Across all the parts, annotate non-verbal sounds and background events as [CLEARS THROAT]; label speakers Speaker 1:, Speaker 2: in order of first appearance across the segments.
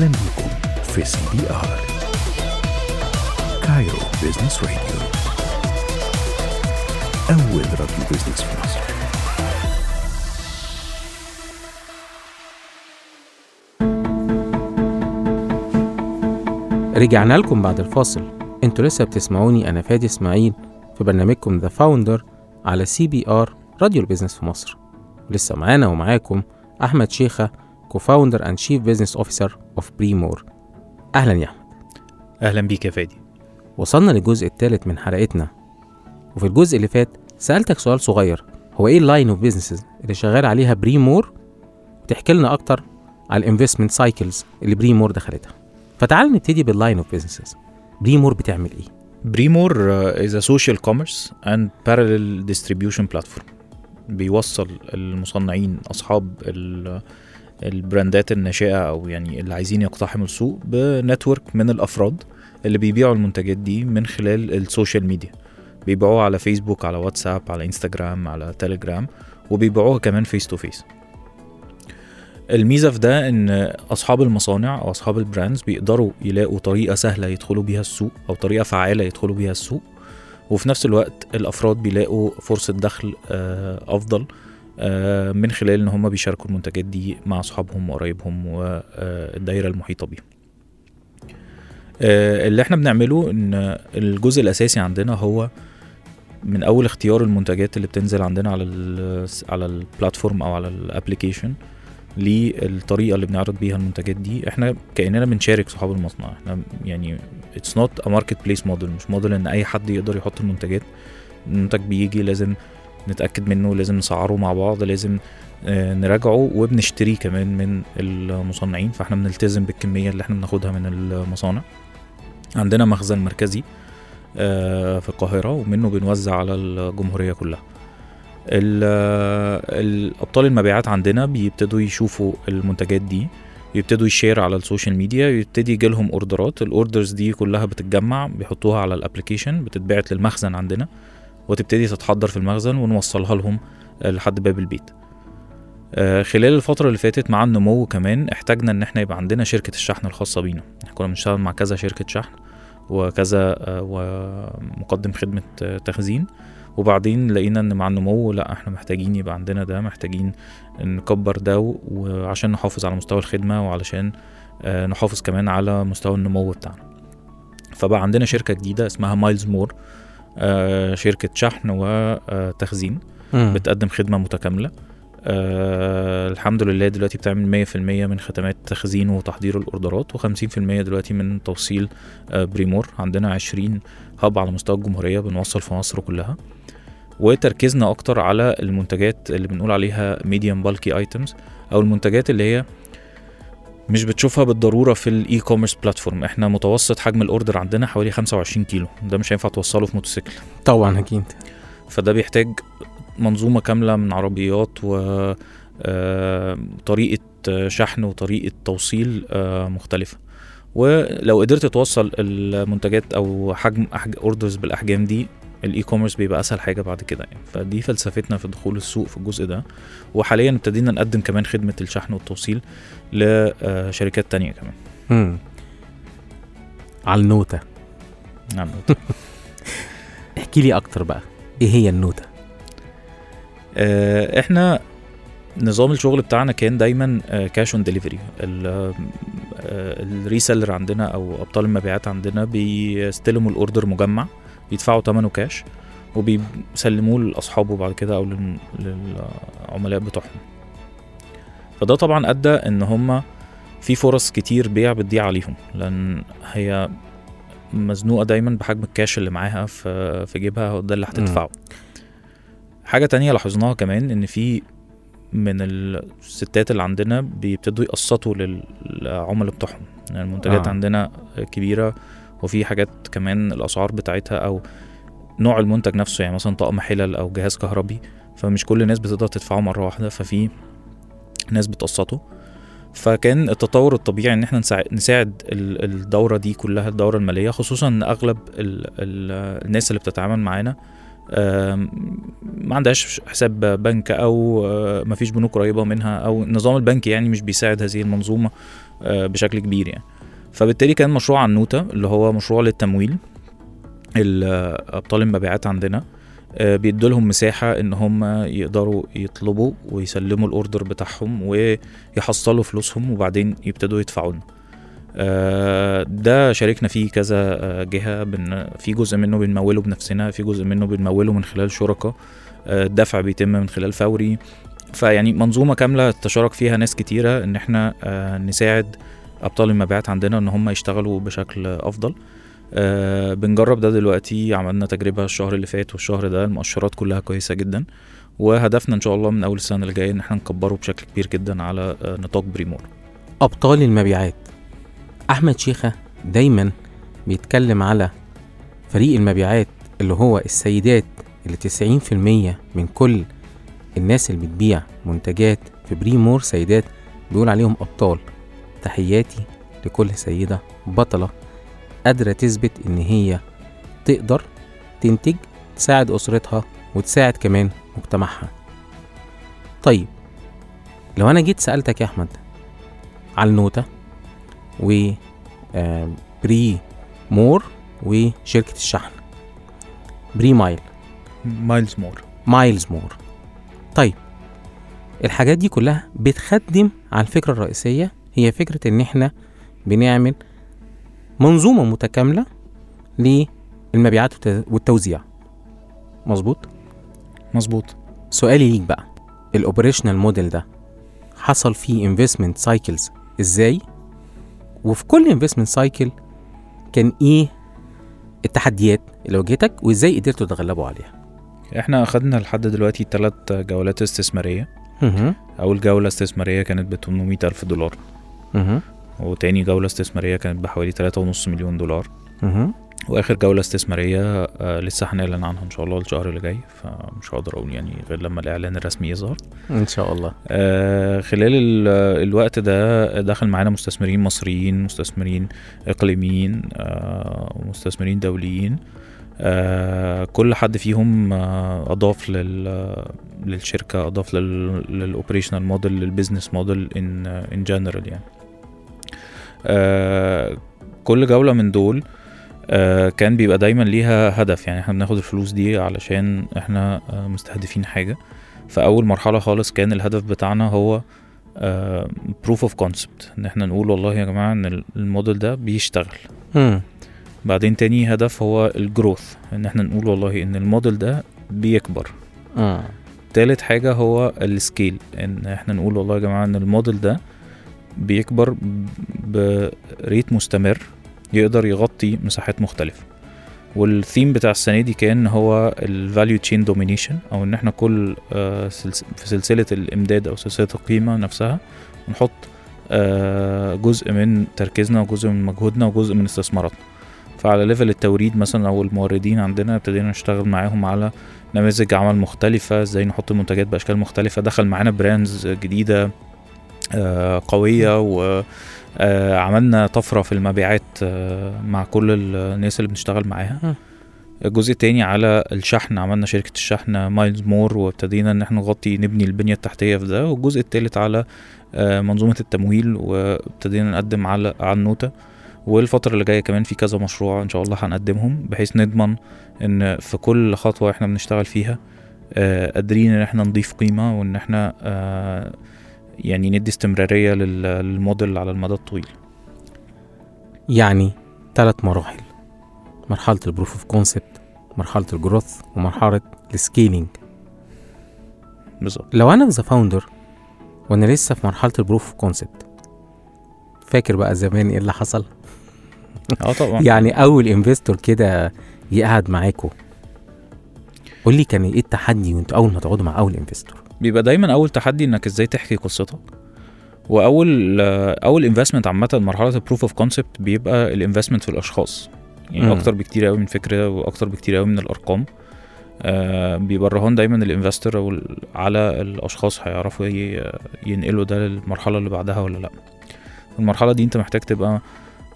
Speaker 1: أهلا بكم في CBR. Cairo Business Radio. أول راديو business في مصر.
Speaker 2: رجعنا لكم بعد الفاصل. أنتوا لسه بتسمعوني أنا فادي إسماعيل في برنامجكم The Founder على CBR راديو ال business في مصر. لسه معانا ومعاكم أحمد شيخة co-founder and chief business officer of بريمور أهلا يا أحمد.
Speaker 3: أهلا بيك يا فادي.
Speaker 2: وصلنا للجزء الثالث من حلقتنا. وفي الجزء اللي فات سألتك سؤال صغير هو إيه ال line of businesses اللي شغال عليها بريمور وتحكي لنا أكتر على ال investment cycles اللي بريمور دخلتها. فتعال نبتدي بال line of businesses بريمور بتعمل إيه؟
Speaker 3: بريمور is a social commerce and parallel distribution platform بيوصل المصنعين أصحاب ال- ال brandات الناشئة أو يعني اللي عايزين يقتحموا السوق ب network من الأفراد اللي بيبيعوا المنتجات دي من خلال ال social media. بيبيعوها على فيسبوك على واتساب على إنستجرام على تليجرام وبيبيعوها كمان face to face الميزة في ده إن أصحاب المصانع أو أصحاب ال brands بيقدروا يلاقوا طريقة سهلة يدخلوا بيها السوق أو طريقة فعالة يدخلوا بيها السوق وفي نفس الوقت الأفراد بيلاقوا فرصة دخل آه، أفضل من خلال إن هم بيشاركوا المنتجات دي مع أصحابهم وقرايبهم والدايرة المحيطة بيهم. آه، اللي إحنا بنعمله إن الجزء الأساسي عندنا هو من أول اختيار المنتجات اللي بتنزل عندنا على ال على البلاتفورم أو على الابلكيشن للطريقة اللي بنعرض بيها المنتجات دي. إحنا كأننا بنشارك صحاب المصنع. إحنا يعني it's not a marketplace model مش موديل إن أي حد يقدر يحط المنتجات. المنتج بيجي لازم نتأكد منه لازم نسعره مع بعض لازم آه، نراجعه وبنشتريه كمان من المصنعين. فاحنا بنلتزم بالكمية اللي إحنا بناخدها من المصانع. عندنا مخزن مركزي آه، في القاهرة ومنه بنوزع على الجمهورية كلها. ال- أبطال المبيعات عندنا بيبتدوا يشوفوا المنتجات دي يبتدوا يشيروا على ال social media يبتدي يجي لهم orderات. ال orders دي كلها بتتجمع بيحطوها على ال application بتتبعت للمخزن عندنا. وتبتدي تتحضر في المخزن ونوصلها لهم آه، لحد باب البيت. آه، خلال الفترة اللي فاتت مع النمو كمان احتاجنا إن إحنا يبقى عندنا شركة الشحن الخاصة بينا. إحنا كنا بنشتغل مع كذا شركة شحن وكذا آه، ومقدم خدمة تخزين. وبعدين لقينا إن مع النمو لأ إحنا محتاجين يبقى عندنا ده محتاجين نكبر ده وعشان نحافظ على مستوى الخدمة وعلشان نحافظ كمان على مستوى النمو بتاعنا. فبقى عندنا شركة جديدة اسمها Miles More. آه، شركة شحن وتخزين. بتقدم خدمة متكاملة. آه الحمد لله دلوقتي بتعمل 100% من خدمات تخزين وتحضير ال orderات و50% دلوقتي من توصيل آه بريمور. عندنا 20 hub على مستوى الجمهورية بنوصل في مصر كلها. وتركيزنا أكتر على المنتجات اللي بنقول عليها medium bulky items أو المنتجات اللي هي مش بتشوفها بالضرورة في ال e-commerce platform إحنا متوسط حجم ال order عندنا حوالي 25 كيلو. ده مش هينفع توصله في موتوسيكل.
Speaker 2: طبعا أكيد.
Speaker 3: فده بيحتاج منظومة كاملة من عربيات و آه، طريقة شحن وطريقة توصيل آه، مختلفة. ولو قدرت توصل المنتجات أو حجم orders بالأحجام دي ال e-commerce بيبقى أسهل حاجة بعد كده يعني. فدي فلسفتنا في دخول السوق في الجزء ده. وحاليا ابتدينا نقدم كمان خدمة الشحن والتوصيل. لشركات تانية كمان.
Speaker 2: مم. على النوتة.
Speaker 3: نعم [LAUGHS]
Speaker 2: احكي لي أكتر بقى إيه هي النوتة؟
Speaker 3: آه، إحنا نظام الشغل بتاعنا كان دايما cash on delivery ال reseller عندنا أو أبطال المبيعات عندنا بيستلموا ال order مجمع بيدفعوا ثمنه كاش وبيسلموه لأصحابه بعد كده أو للعملاء بتوعهم. فده طبعا أدى إن هم في فرص كتير بيع بتضيع عليهم لأن هي مزنوقة دايما بحجم الكاش اللي معاها في في جيبها ده اللي هتدفعه حاجة تانية لاحظناها كمان إن في من الستات اللي عندنا بيبتدوا يقسطوا للعملاء بتوعهم يعني المنتجات.
Speaker 2: آه.
Speaker 3: عندنا كبيرة وفي حاجات كمان الأسعار بتاعتها أو نوع المنتج نفسه يعني مثلا طقم حلل أو جهاز كهربي فمش كل الناس بتقدر تدفعه مرة واحدة ففي ناس بتقسطه. فكان التطور الطبيعي إن إحنا نساعد, نساعد ال- الدورة دي كلها الدورة المالية خصوصا إن أغلب ال ال الناس اللي بتتعامل معانا ما عندهاش حساب بنك أو آه، ما فيش بنوك قريبة منها أو النظام البنكي يعني مش بيساعد هذه المنظومة آه، بشكل كبير يعني. فبالتالي كان مشروع عنوتة اللي هو مشروع للتمويل ال- أبطال المبيعات عندنا. بيدوا لهم مساحة إن هم يقدروا يطلبوا ويسلموا الأوردر بتاعهم ويحصلوا فلوسهم وبعدين يبتدوا يدفعوا لنا. آه، ده شاركنا فيه كذا آه، بن في جزء منه بنموله بنفسنا في جزء منه بنموله من خلال شركاء آه، الدفع بيتم من خلال فوري. فيعني منظومة كاملة تشارك فيها ناس كتيرة إن إحنا آه، نساعد أبطال المبيعات عندنا إن هم يشتغلوا بشكل أفضل. آه بنجرب ده دلوقتي. عملنا تجربة الشهر اللي فات والشهر ده المؤشرات كلها كويسة جدا وهدفنا إن شاء الله من أول السنة اللي جاية إن إحنا نكبره بشكل كبير جدا على آه نطاق بريمور.
Speaker 2: أبطال المبيعات. أحمد شيخة دايما بيتكلم على فريق المبيعات اللي هو السيدات اللي 90% من كل الناس اللي بتبيع منتجات في بريمور سيدات بيقول عليهم أبطال. تحياتي لكل سيدة بطلة قادرة تثبت إن هي تقدر تنتج تساعد أسرتها وتساعد كمان مجتمعها. طيب لو أنا جيت سألتك يا أحمد على النوتة و بريمور وشركة الشحن. بري مايل.
Speaker 3: مايلز مور.
Speaker 2: مايلز مور. طيب الحاجات دي كلها بتخدم على الفكرة الرئيسية هي فكرة إن إحنا بنعمل منظومة متكاملة للمبيعات والت- والتوزيع. مظبوط؟
Speaker 3: مظبوط.
Speaker 2: سؤالي ليك بقى ال operational model ده حصل فيه investment cycles إزاي؟ وفي كل investment cycle كان إيه التحديات اللي واجهتك وإزاي قدرتوا تتغلبوا عليها؟
Speaker 3: إحنا أخدنا لحد دلوقتي ثلاث جولات
Speaker 2: استثمارية.
Speaker 3: أول جولة استثمارية كانت ب 800 ألف دولار. وتاني جولة استثمارية كانت بحوالي 3.5 مليون دولار. وآخر جولة استثمارية آه لسه هنعلن عنها إن شاء الله الشهر اللي جاي فمش هقدر أقول يعني غير لما الإعلان الرسمي يظهر.
Speaker 2: إن شاء الله.
Speaker 3: آه خلال ال- الوقت ده دخل معانا مستثمرين مصريين مستثمرين إقليميين آه ومستثمرين دوليين. آه كل حد فيهم آه أضاف لل للشركة أضاف لل operational model لل business model in in general يعني. آه كل جولة من دول آه كان بيبقى دايما ليها هدف. يعني إحنا بناخد الفلوس دي علشان إحنا آه مستهدفين حاجة. فاول مرحلة خالص كان الهدف بتاعنا هو proof of concept إن إحنا نقول والله يا جماعة إن الموديل ده بيشتغل. بعدين تاني هدف هو ال growth إن إحنا نقول والله إن الموديل ده بيكبر.
Speaker 2: آه.
Speaker 3: تالت حاجة هو ال scale إن إحنا نقول والله يا جماعة إن الموديل ده بيكبر ب rate مستمر يقدر يغطي مساحات مختلفة. والثيم بتاع السنة دي كان هو ال value chain domination أو إن إحنا كل آه، في سلسلة الإمداد أو سلسلة القيمة نفسها نحط آه، جزء من تركيزنا وجزء من مجهودنا وجزء من استثماراتنا. فعلى level التوريد مثلا أو الموردين عندنا ابتدينا نشتغل معاهم على نماذج عمل مختلفة إزاي نحط المنتجات بأشكال مختلفة. دخل معانا brands جديدة. آه، قوية وعملنا طفرة في المبيعات آه، مع كل الناس اللي بنشتغل معاها. الجزء التاني على الشحن عملنا شركة الشحن مايلز مور وابتدينا إن إحنا نغطي نبني البنية التحتية في ده. والجزء التالت على آه، منظومة التمويل وابتدينا نقدم على على النوتة. والفترة اللي جاية كمان في كذا مشروع إن شاء الله هنقدمهم بحيث نضمن إن في كل خطوة إحنا بنشتغل فيها آه، قادرين إن إحنا نضيف قيمة وإن إحنا آه، يعني ندي استمرارية لل- للموديل على المدى الطويل.
Speaker 2: يعني ثلاث مراحل. مرحلة ال proof of concept مرحلة ال growth ومرحلة ال scaling
Speaker 3: بالظبط.
Speaker 2: لو أنا the founder وأنا لسه في مرحلة ال proof of concept فاكر بقى زمان إيه اللي حصل؟ [LAUGHS]
Speaker 3: آه طبعا.
Speaker 2: يعني أول انفستور كده يقعد معاكوا قول لي كان إيه التحدي وأنتوا أول ما تقعدوا مع أول investor
Speaker 3: بيبقى دايما أول تحدي إنك إزاي تحكي قصتك. وأول أول investment عامة مرحلة ال proof of concept بيبقى ال investment في الأشخاص. يعني
Speaker 2: مم.
Speaker 3: أكتر بكتير قوي من فكرة وأكتر بكتير قوي من الأرقام. آه بيبقى الرهان دايما ال investor أو ال- على الأشخاص هيعرفوا ينقلوا ده للمرحلة اللي بعدها ولا لأ. المرحلة دي أنت محتاج تبقى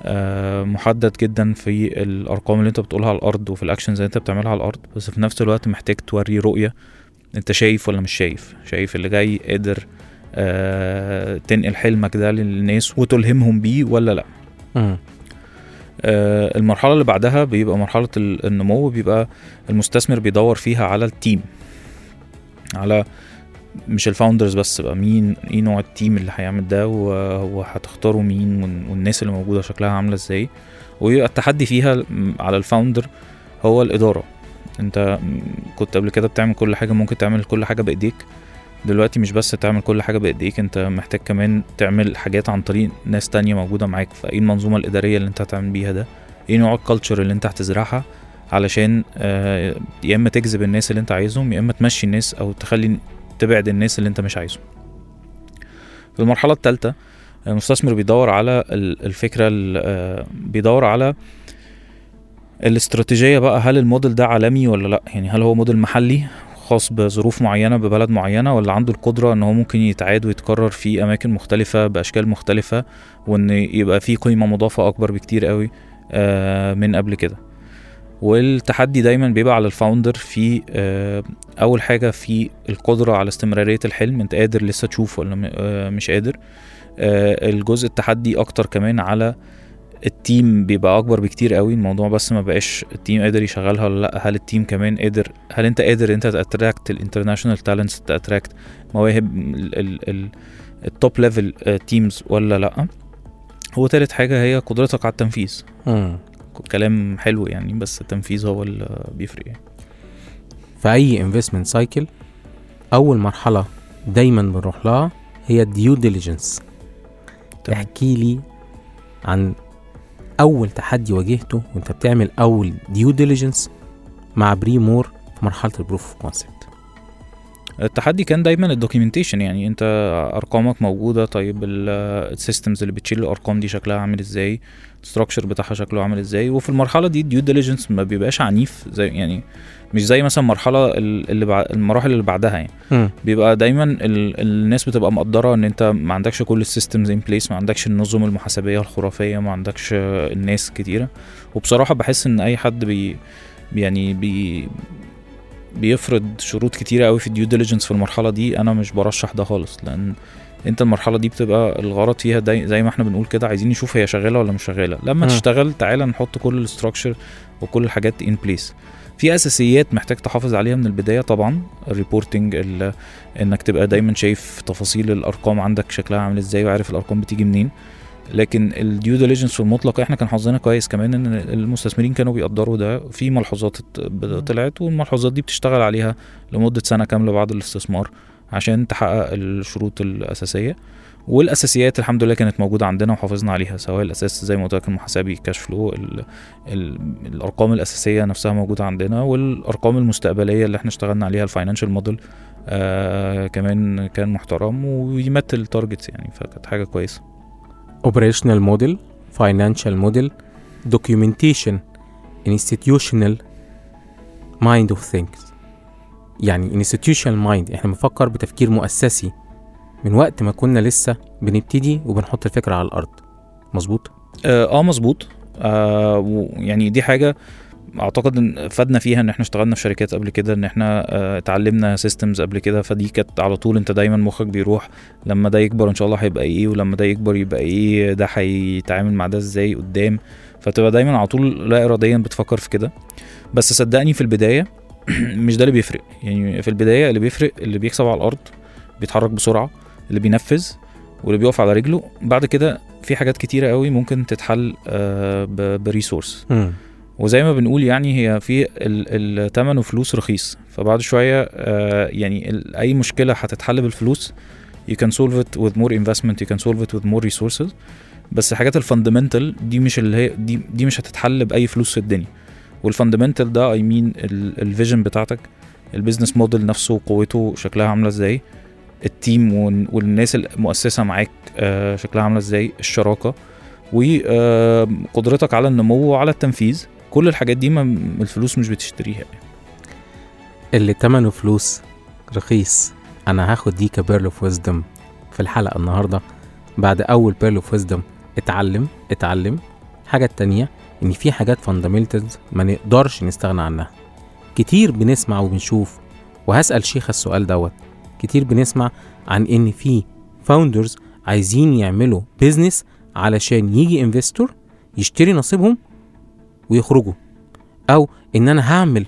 Speaker 3: آه، محدد جدا في الأرقام اللي أنت بتقولها على الأرض وفي ال actions اللي أنت بتعملها على الأرض. بس في نفس الوقت محتاج توري رؤية انت شايف ولا مش شايف؟ شايف اللي جاي قادر آه تنقل حلمك ده للناس وتلهمهم بيه ولا
Speaker 2: لأ.
Speaker 3: آه المرحلة اللي بعدها بيبقى مرحلة ال- النمو بيبقى المستثمر بيدور فيها على ال team على مش ال founders بس بقى مين إيه نوع ال team اللي هيعمل ده وهتختاروا مين وال- والناس اللي موجودة شكلها عاملة إزاي؟ ويبقى التحدي فيها على ال founder هو الإدارة. انت كنت قبل كده بتعمل كل حاجة ممكن تعمل كل حاجة بإيديك. دلوقتي مش بس تعمل كل حاجة بإيديك انت محتاج كمان تعمل حاجات عن طريق ناس تانية موجودة معاك. فإيه المنظومة الإدارية اللي انت هتعمل بيها ده؟ إيه نوع ال culture اللي انت هتزرعها علشان آه، يا إما تجذب الناس اللي انت عايزهم يا إما تمشي الناس أو تخلي تبعد الناس اللي انت مش عايزهم. في المرحلة الثالثه المستثمر بيدور على ال- الفكرة ال- آه، بيدور على الاستراتيجية بقى هل الموديل ده عالمي ولا لأ؟ يعني هل هو موديل محلي خاص بظروف معينة ببلد معينة ولا عنده القدرة إن هو ممكن يتعاد ويتكرر في أماكن مختلفة بأشكال مختلفة وإن يبقى فيه قيمة مضافة أكبر بكتير قوي آه، من قبل كده؟ والتحدي دايما بيبقى على ال founder في آه، أول حاجة في القدرة على استمرارية الحلم أنت قادر لسه تشوف ولا آه، مش قادر. الجزء التحدي أكتر كمان على ال team بيبقى أكبر بكتير قوي الموضوع بس ما بقاش ال team قادر يشغلها ولا لأ. هل ال team كمان قادر هل أنت قادر أنت ت attract ال international talents ت attract مواهب ال- ال- ال- ال top level teams ولا لأ؟ وتالت حاجة هي قدرتك على التنفيذ. كلام حلو يعني بس التنفيذ هو اللي بيفرق يعني.
Speaker 2: في أي investment cycle أول مرحلة دايما بنروح لها هي ال due
Speaker 3: diligence.
Speaker 2: احكي لي عن أول تحدي واجهته وأنت بتعمل أول due diligence مع بريمور في مرحلة ال proof of concept
Speaker 3: التحدي كان دايما ال documentation يعني أنت أرقامك موجودة طيب ال systems اللي بتشيل الأرقام دي شكلها عامل إزاي؟ ال structure بتاعها شكله عامل إزاي؟ وفي المرحلة دي ال due diligence ما بيبقاش عنيف زي يعني مش زي مثلا المرحله ال- اللي بعد المراحل اللي بعدها يعني. بيبقى دايما ال... الناس بتبقى مقدرة إن أنت ما عندكش كل ال systems in place ما عندكش النظم المحاسبية الخرافية ما عندكش الناس كتيرة. وبصراحة بحس إن أي حد بي يعني بي بيفرض شروط كتيرة قوي في ال due diligence في المرحلة دي أنا مش برشح ده خالص لأن أنت المرحلة دي بتبقى الغرض فيها داي زي ما إحنا بنقول كده عايزين نشوف هي شغالة ولا مش شغالة. لما
Speaker 2: مم.
Speaker 3: تشتغل تعالى نحط كل ال structure وكل الحاجات in place في أساسيات محتاج تحافظ عليها من البداية طبعا ال reporting ال- إنك تبقى دايما شايف تفاصيل الأرقام عندك شكلها عامل إزاي وعارف الأرقام بتيجي منين. لكن ال due diligence في المطلق إحنا كان حظنا كويس كمان إن المستثمرين كانوا بيقدروا ده. في ملحوظات ات- طلعت والملحوظات دي بتشتغل عليها لمدة سنة كاملة بعد الاستثمار عشان تحقق الشروط الأساسية. والأساسيات الحمد لله كانت موجودة عندنا وحافظنا عليها سواء الأساس زي ما قلت لك المحاسبي cash flow ال ال الأرقام الأساسية نفسها موجودة عندنا والأرقام المستقبلية اللي إحنا اشتغلنا عليها ال financial model آه كمان كان محترم ويمثل ال targets يعني فكانت حاجة كويسة.
Speaker 2: Operational model financial model documentation institutional mind of things. يعني institutional mind. إحنا بنفكر بتفكير مؤسسي. من وقت ما كنا لسه بنبتدي وبنحط الفكرة على الأرض. مظبوط؟
Speaker 3: آه آه، مظبوط. آه يعني دي حاجة أعتقد إن فادنا فيها إن إحنا اشتغلنا في شركات قبل كده إن إحنا آه، اتعلمنا سيستمز قبل كده. فدي كانت على طول أنت دايما مخك بيروح لما ده يكبر إن شاء الله هيبقى إيه ولما ده يكبر يبقى إيه ده هيتعامل مع ده إزاي قدام. فتبقى دايما على طول لا اراديا بتفكر في كده. بس صدقني في البداية [CLEARS THROAT] مش ده اللي بيفرق. يعني في البداية اللي بيفرق اللي بيكسب على الأرض بيتحرك بسرعة اللي بينفذ واللي بيقف على رجله. بعد كده في حاجات كتيرة قوي ممكن تتحل آه، بريسورس. وزي ما بنقول يعني هي في الثمن وفلوس رخيص. فبعد شوية آه، يعني أي مشكلة هتتحل بالفلوس you can solve it with more investment you can solve it with more resources. بس الحاجات ال fundamental دي مش اللي هي دي دي مش هتتحل بأي فلوس في الدنيا. وال fundamental ده I mean ال vision بتاعتك ال business model نفسه قوته شكلها عاملة إزاي ال team وال- والناس المؤسسة معاك آه، شكلها عاملة إزاي الشراكة وقدرتك على النمو وعلى التنفيذ. كل الحاجات دي ما الفلوس مش بتشتريها.
Speaker 2: اللي تمنه فلوس رخيص أنا هاخد دي ك pearl of wisdom في الحلقة النهارده. بعد أول pearl of wisdom اتعلم اتعلم. الحاجة التانية إن في حاجات fundamentals ما نقدرش نستغنى عنها. كتير بنسمع وبنشوف. وهسأل شيخ السؤال دوت. كتير بنسمع عن إن في founders عايزين يعملوا business علشان يجي investor يشتري نصيبهم ويخرجوا. أو إن أنا هعمل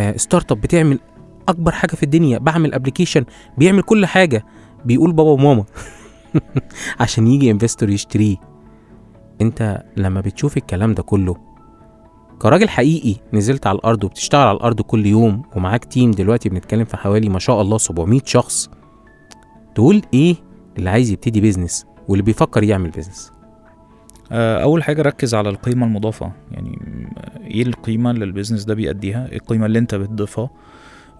Speaker 2: آه، startup بتعمل أكبر حاجة في الدنيا بعمل application بيعمل كل حاجة بيقول بابا وماما [LAUGHS] عشان يجي investor يشتريه. أنت لما بتشوف الكلام ده كله كراجل حقيقي نزلت على الأرض وبتشتغل على الأرض كل يوم ومعاك team دلوقتي بنتكلم في حوالي ما شاء الله 700 شخص تقول إيه اللي عايز يبتدي business واللي بيفكر يعمل business
Speaker 3: آه، أول حاجة ركز على القيمة المضافة. يعني إيه القيمة اللي البيزنس ده بيأديها إيه القيمة اللي انت بتضيفها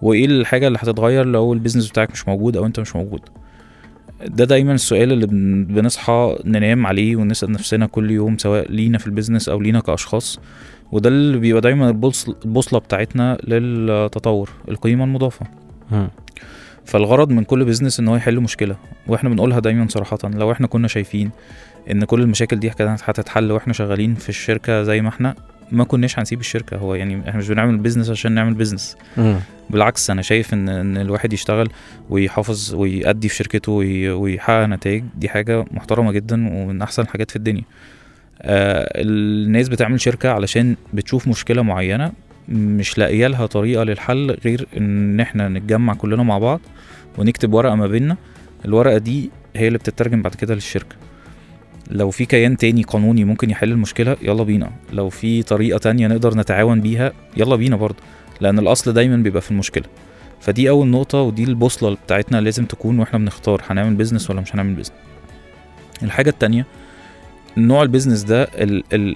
Speaker 3: وايه الحاجة اللي هتتغير لو ال business بتاعك مش موجود أو انت مش موجود. ده دايما السؤال اللي بن- بنصحى ننام عليه ونسأل نفسنا كل يوم سواء لينا في ال business أو لينا كأشخاص. وده اللي بيبقى دايما البوصل- البوصلة بتاعتنا للتطور القيمة المضافة. فالغرض من كل business إن هو يحل مشكلة وإحنا بنقولها دايما صراحة لو إحنا كنا شايفين إن كل المشاكل دي كانت هتتحل وإحنا شغالين في الشركة زي ما إحنا ما كناش هنسيب الشركة. هو يعني إحنا مش بنعمل business عشان نعمل
Speaker 2: business.
Speaker 3: بالعكس أنا شايف ان إن الواحد يشتغل ويحافظ ويأدي في شركته وي- ويحقق نتائج. دي حاجة محترمة جدا ومن أحسن الحاجات في الدنيا. آه الناس بتعمل شركة علشان بتشوف مشكلة معينة مش لاقية لها طريقة للحل غير إن إحنا نتجمع كلنا مع بعض ونكتب ورقة ما بيننا. الورقة دي هي اللي بتترجم بعد كده للشركة. لو في كيان تاني قانوني ممكن يحل المشكلة يلا بينا. لو في طريقة تانية نقدر نتعاون بيها يلا بينا برضه. لأن الأصل دايما بيبقى في المشكلة. فدي أول نقطة ودي البوصلة بتاعتنا لازم تكون وإحنا بنختار هنعمل business ولا مش هنعمل business الحاجة التانية نوع ال business ده ال ال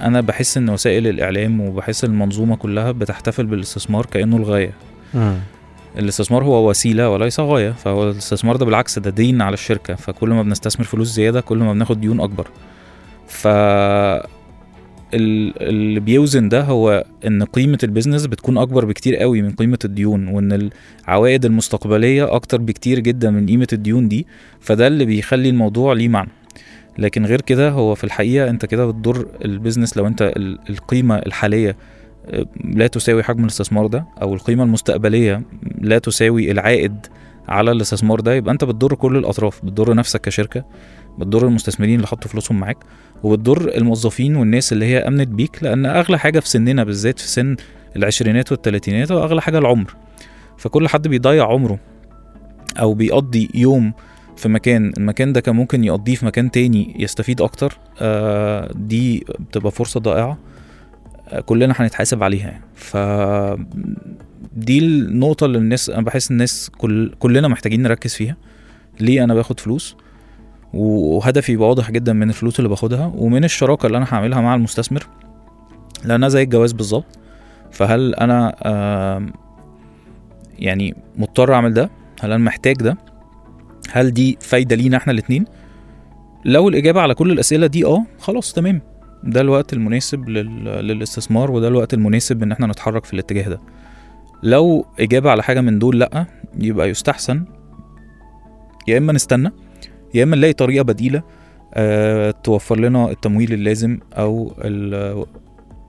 Speaker 3: أنا بحس إن وسائل الإعلام وبحس المنظومة كلها بتحتفل بالاستثمار كأنه
Speaker 2: الغاية.
Speaker 3: الاستثمار هو وسيلة وليس غاية فهو الاستثمار ده بالعكس ده دين على الشركة فكل ما بنستثمر فلوس زيادة كل ما بناخد ديون أكبر. ف ال- اللي بيوزن ده هو إن قيمة ال business بتكون أكبر بكتير قوي من قيمة الديون وإن العوائد المستقبلية أكتر بكتير جدا من قيمة الديون دي فده اللي بيخلي الموضوع ليه معنى. لكن غير كده هو في الحقيقة أنت كده بتضر ال business لو أنت ال- القيمة الحالية لا تساوي حجم الاستثمار ده أو القيمة المستقبلية لا تساوي العائد على الاستثمار ده. يبقى أنت بتضر كل الأطراف بتضر نفسك كشركة بتضر المستثمرين اللي حطوا فلوسهم معاك وبتضر الموظفين والناس اللي هي أمنت بيك لأن أغلى حاجة في سننا بالذات في سن العشرينات والثلاثينات هو أغلى حاجة العمر. فكل حد بيضيع عمره أو بيقضي يوم في مكان المكان ده كان ممكن يقضيه في مكان تاني يستفيد أكتر آه دي بتبقى فرصة ضائعة. كلنا هنتحاسب عليها. ف دي النقطة اللي الناس أنا بحس الناس كل كلنا محتاجين نركز فيها. ليه أنا باخد فلوس؟ وهدفي يبقى واضح جدا من الفلوس اللي باخدها ومن الشراكة اللي أنا هعملها مع المستثمر. لانها زي الجواز بالظبط. فهل أنا يعني مضطر أعمل ده؟ هل أنا محتاج ده؟ هل دي فايدة لينا إحنا الاتنين؟ لو الإجابة على كل الأسئلة دي آه خلاص تمام. ده الوقت المناسب لل... للاستثمار وده الوقت المناسب إن إحنا نتحرك في الاتجاه ده. لو إجابة على حاجة من دول لأ يبقى يستحسن. يا إما نستنى يا إما نلاقي طريقة بديلة آه توفر لنا التمويل اللازم أو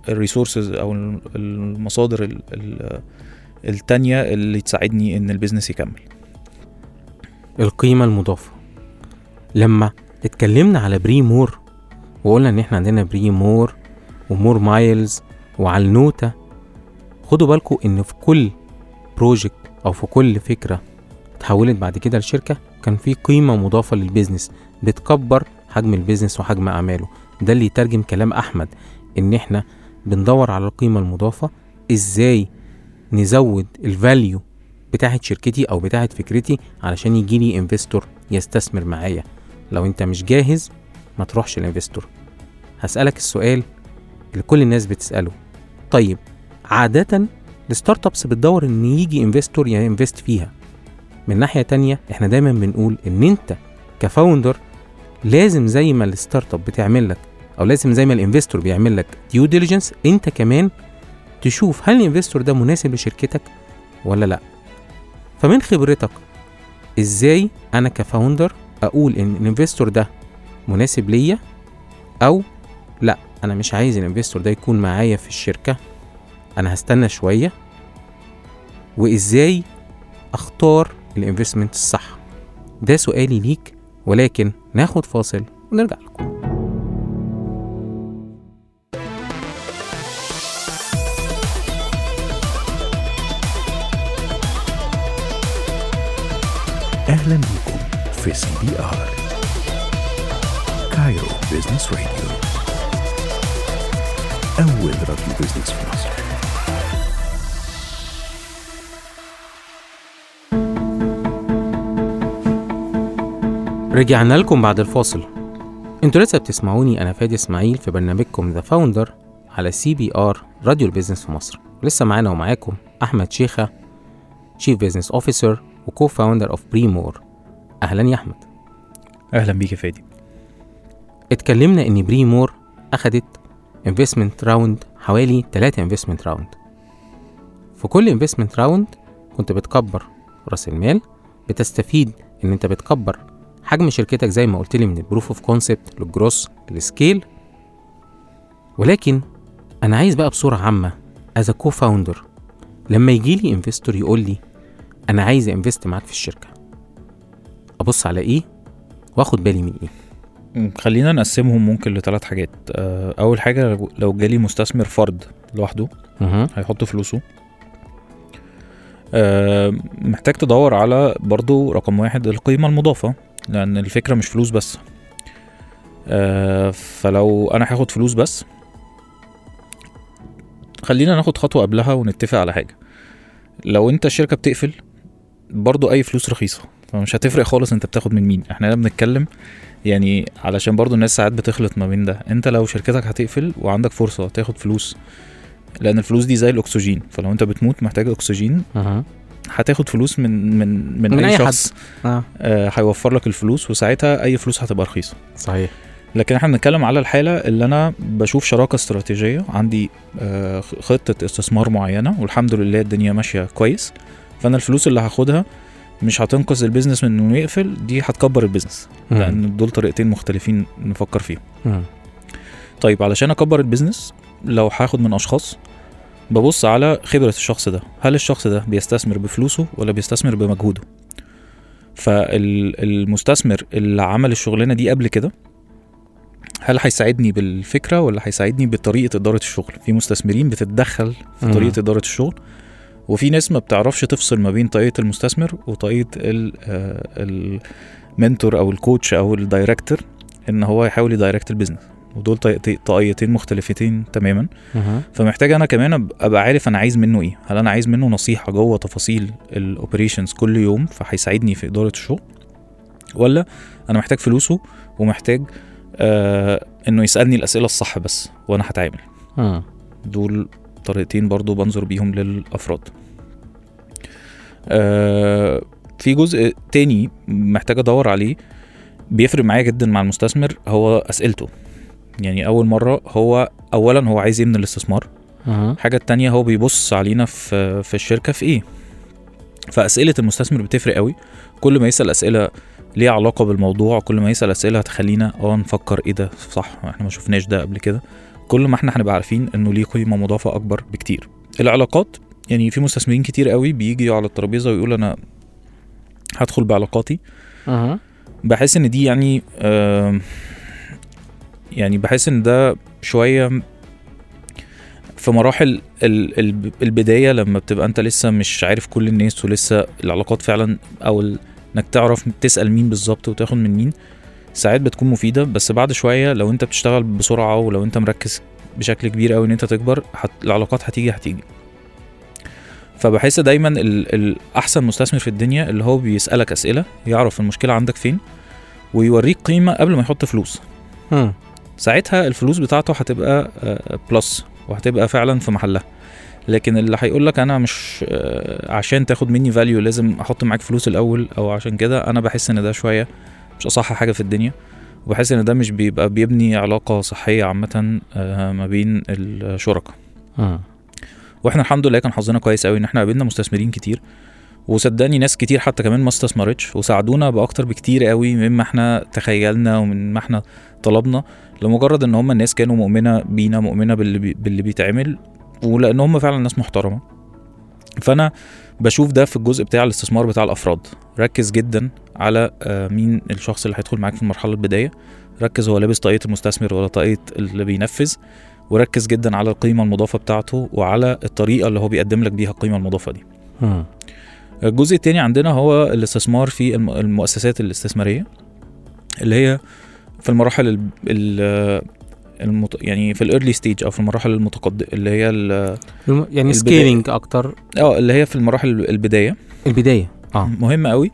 Speaker 3: ال resources أو ال- المصادر ال- ال- التانية اللي تساعدني إن ال business يكمل.
Speaker 2: القيمة المضافة. لما اتكلمنا على بريمور وقلنا إن إحنا عندنا بريمور ومور مايلز وعلى النوتة. خدوا بالكم إن في كل project أو في كل فكرة اتحولت بعد كده لشركة كان في قيمة مضافة لل business بتكبر حجم ال business وحجم أعماله. ده اللي يترجم كلام أحمد إن إحنا بندور على القيمة المضافة إزاي نزود ال value بتاعت شركتي أو بتاعت فكرتي علشان يجي لي investor يستثمر معايا. لو أنت مش جاهز ما تروحش ال investor هسألك السؤال اللي كل الناس بتسأله. طيب عادة ال startups بتدور إن يجي investor ي invest فيها. من ناحية تانية إحنا دايما بنقول إن أنت ك founder لازم زي ما ال startup بتعمل لك أو لازم زي ما ال investor بيعمل لك due diligence أنت كمان تشوف هل ال investor ده مناسب لشركتك ولا لأ. فمن خبرتك إزاي أنا ك founder أقول إن ال investor ده مناسب ليا أو لا. أنا مش عايز ال investor ده يكون معايا في الشركة. أنا هستنى شوية. وإزاي أختار ال investment الصح؟ ده سؤالي ليك ولكن ناخد فاصل ونرجع لكم.
Speaker 1: أهلا بكم في سي بي Cairo Business Radio أول راديو business في مصر.
Speaker 2: رجعنا لكم بعد الفاصل. أنتوا لسه بتسمعوني أنا فادي إسماعيل في برنامجكم The Founder على سي بي ار راديو ال business في مصر. لسه معانا ومعاكم أحمد شيخة chief business officer و co-founder of بريمور أهلا يا أحمد.
Speaker 3: أهلا بيك يا فادي.
Speaker 2: اتكلمنا إن بريمور أخدت investment round حوالي 3 investment round في كل investment round كنت بتكبر رأس المال بتستفيد إن أنت بتكبر حجم شركتك زي ما قلت لي من ال proof of concept لل growth لل scale ولكن أنا عايز بقى بصورة عامة as co-founder لما يجي لي investor يقول لي أنا عايز invest معاك في الشركة. أبص على إيه؟ وآخد بالي من
Speaker 3: إيه؟ خلينا نقسمهم ممكن لثلاث حاجات. آه، أول حاجة لو- جالي مستثمر فرد لوحده
Speaker 2: مهم.
Speaker 3: هيحط فلوسه. آه، محتاج تدور على برضو رقم واحد القيمة المضافة لأن الفكرة مش فلوس بس. آه، فلو أنا هاخد فلوس بس خلينا ناخد خطوة قبلها ونتفق على حاجة. لو أنت الشركة بتقفل برضو أي فلوس رخيصة. فمش هتفرق خالص انت بتاخد من مين. إحنا هنا بنتكلم يعني علشان برضو الناس ساعات بتخلط ما بين ده. انت لو شركتك هتقفل وعندك فرصة تاخد فلوس لأن الفلوس دي زي الأكسجين. فلو انت بتموت محتاج
Speaker 2: أكسجين.
Speaker 3: هتاخد فلوس من من من,
Speaker 2: من
Speaker 3: أي,
Speaker 2: أي حد.
Speaker 3: شخص
Speaker 2: آه.
Speaker 3: آه، هيوفر لك الفلوس وساعتها أي فلوس هتبقى رخيصة.
Speaker 2: صحيح.
Speaker 3: لكن إحنا بنتكلم على الحالة اللي أنا بشوف شراكة استراتيجية عندي آه، خطة استثمار معينة والحمد لله الدنيا ماشية كويس. فأنا الفلوس اللي هاخدها مش هتنقذ ال business من إنه يقفل دي هتكبر ال business. لأن دول طريقتين مختلفين نفكر فيهم. طيب علشان أكبر ال business لو هاخد من أشخاص ببص على خبرة الشخص ده. هل الشخص ده بيستثمر بفلوسه ولا بيستثمر بمجهوده؟ فالمستثمر اللي عمل الشغلانة دي قبل كده هل هيساعدني بالفكرة ولا هيساعدني بطريقة إدارة الشغل؟ في مستثمرين بتتدخل في
Speaker 2: مم.
Speaker 3: طريقة إدارة الشغل. وفي ناس ما بتعرفش تفصل ما بين طريقة المستثمر ال- آه، ال mentor أو ال coach أو ال director إن هو يحاول ي direct ال business ودول طريقتين مختلفتين تماما. فمحتاج أنا كمان أبقى عارف أنا عايز منه إيه. هل أنا عايز منه نصيحة جوه تفاصيل ال operations كل يوم فهيساعدني في إدارة الشغل؟ ولا أنا محتاج فلوسه ومحتاج آه إنه يسألني الأسئلة الصح بس وأنا هتعامل.
Speaker 2: مم.
Speaker 3: دول طريقتين برضو بنظر بيهم للأفراد. آه في جزء تاني محتاج أدور عليه بيفرق معايا جدا مع المستثمر هو أسئلته. يعني أول مرة هو اولا هو عايز إيه من الاستثمار.
Speaker 2: مهم.
Speaker 3: الحاجة التانية هو بيبص علينا في في الشركة في إيه. فأسئلة المستثمر بتفرق قوي. كل ما يسأل أسئلة ليها علاقة بالموضوع كل ما يسأل أسئلة هتخلينا آه نفكر إيه ده؟ صح إحنا ما شفناش ده قبل كده. كل ما إحنا هنبقى عارفين إنه ليه قيمة مضافة أكبر بكتير. العلاقات يعني في مستثمرين كتير قوي بيجي على الترابيزة ويقول أنا هدخل بعلاقاتي
Speaker 2: مهم.
Speaker 3: بحس إن دي يعني يعني بحس إن ده شوية في مراحل ال- ال- البداية لما بتبقى أنت لسه مش عارف كل الناس ولسه العلاقات فعلا أو إنك تعرف تسأل مين بالظبط وتاخد من مين ساعات بتكون مفيدة بس بعد شوية لو أنت بتشتغل بسرعة ولو أنت مركز بشكل كبير قوي إن أنت تكبر. العلاقات هتيجي هتيجي فبحس دايما ال... الاحسن مستثمر في الدنيا اللي هو بيسألك أسئلة يعرف المشكلة عندك فين ويوريك قيمة قبل ما يحط فلوس. ساعتها الفلوس بتاعته هتبقى plus وهتبقى فعلا في محلها لكن اللي هيقول لك أنا مش آه، عشان تاخد مني value لازم أحط معاك فلوس الأول أو عشان كده أنا بحس إن ده شوية مش أصح حاجة في الدنيا وبحس إن ده مش بيبقى بيبني علاقة صحية عامة آه، ما بين الشركاء. وإحنا الحمد لله كان حظنا كويس قوي ان إحنا قابلنا مستثمرين كتير. وصدقني ناس كتير حتى كمان ما استثمرتش وساعدونا بأكتر بكتير قوي مما إحنا تخيلنا ومن ما إحنا طلبنا لمجرد إن هم الناس كانوا مؤمنة بينا مؤمنة باللي, بي باللي بيتعمل ولأن هم فعلا ناس محترمة. فأنا بشوف ده في الجزء بتاع الاستثمار بتاع الأفراد. ركز جدا على آه، مين الشخص اللي هيدخل معاك في المرحلة البداية. ركز هو لابس طاقية المستثمر ولا طاقية اللي بينفذ. وركز جدا على القيمة المضافة بتاعته وعلى الطريقة اللي هو بيقدم لك بيها القيمة المضافة دي.
Speaker 2: مم.
Speaker 3: الجزء التاني عندنا هو الاستثمار في الم- المؤسسات الاستثمارية اللي هي في المراحل ال ال المت... يعني في ال early stage أو في المراحل المتقدمه اللي هي ال-
Speaker 2: يعني. scaling أكتر.
Speaker 3: آه اللي هي في المراحل البداية.
Speaker 2: البداية. آه.
Speaker 3: مهم قوي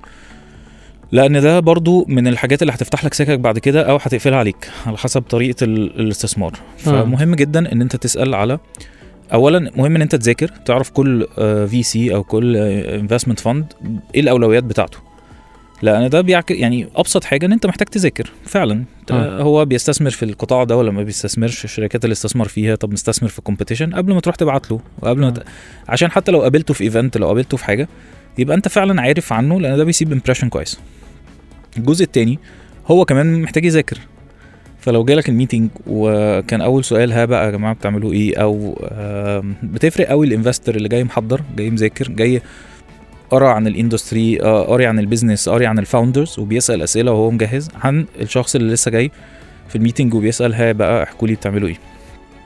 Speaker 3: لأن ده برضو من الحاجات اللي هتفتح لك سكك بعد كده أو هتقفلها عليك على حسب طريقة ال- الاستثمار. فمهم جدا إن أنت تسأل على اولا مهم إن أنت تذاكر تعرف كل VC أو كل investment fund إيه الأولويات بتاعته. لأن ده بيعك يعني أبسط حاجة إن أنت محتاج تذاكر فعلا.
Speaker 2: آه.
Speaker 3: هو بيستثمر في القطاع ده ولا ما بيستثمرش؟ شركات الاستثمار فيها طب نستثمر في ال competition قبل ما تروح تبعت له وقبل ما
Speaker 2: آه.
Speaker 3: ت... عشان حتى لو قابلته في event لو قابلته في حاجة يبقى انت فعلا عارف عنه لأن ده بيسيب impression كويس. الجزء التاني هو كمان محتاج يذاكر. فلو جالك ال meeting وكان أول سؤال ها بقى يا جماعة بتعملوا إيه؟ أو بتفرق قوي ال investor اللي جاي محضر جاي مذاكر جاي قرأ عن ال industry آه، قاري عن ال business قاري عن ال founders وبيسأل أسئلة وهو مجهز عن الشخص اللي لسه جاي في ال meeting وبيسأل ها بقى احكوا لي بتعملوا إيه؟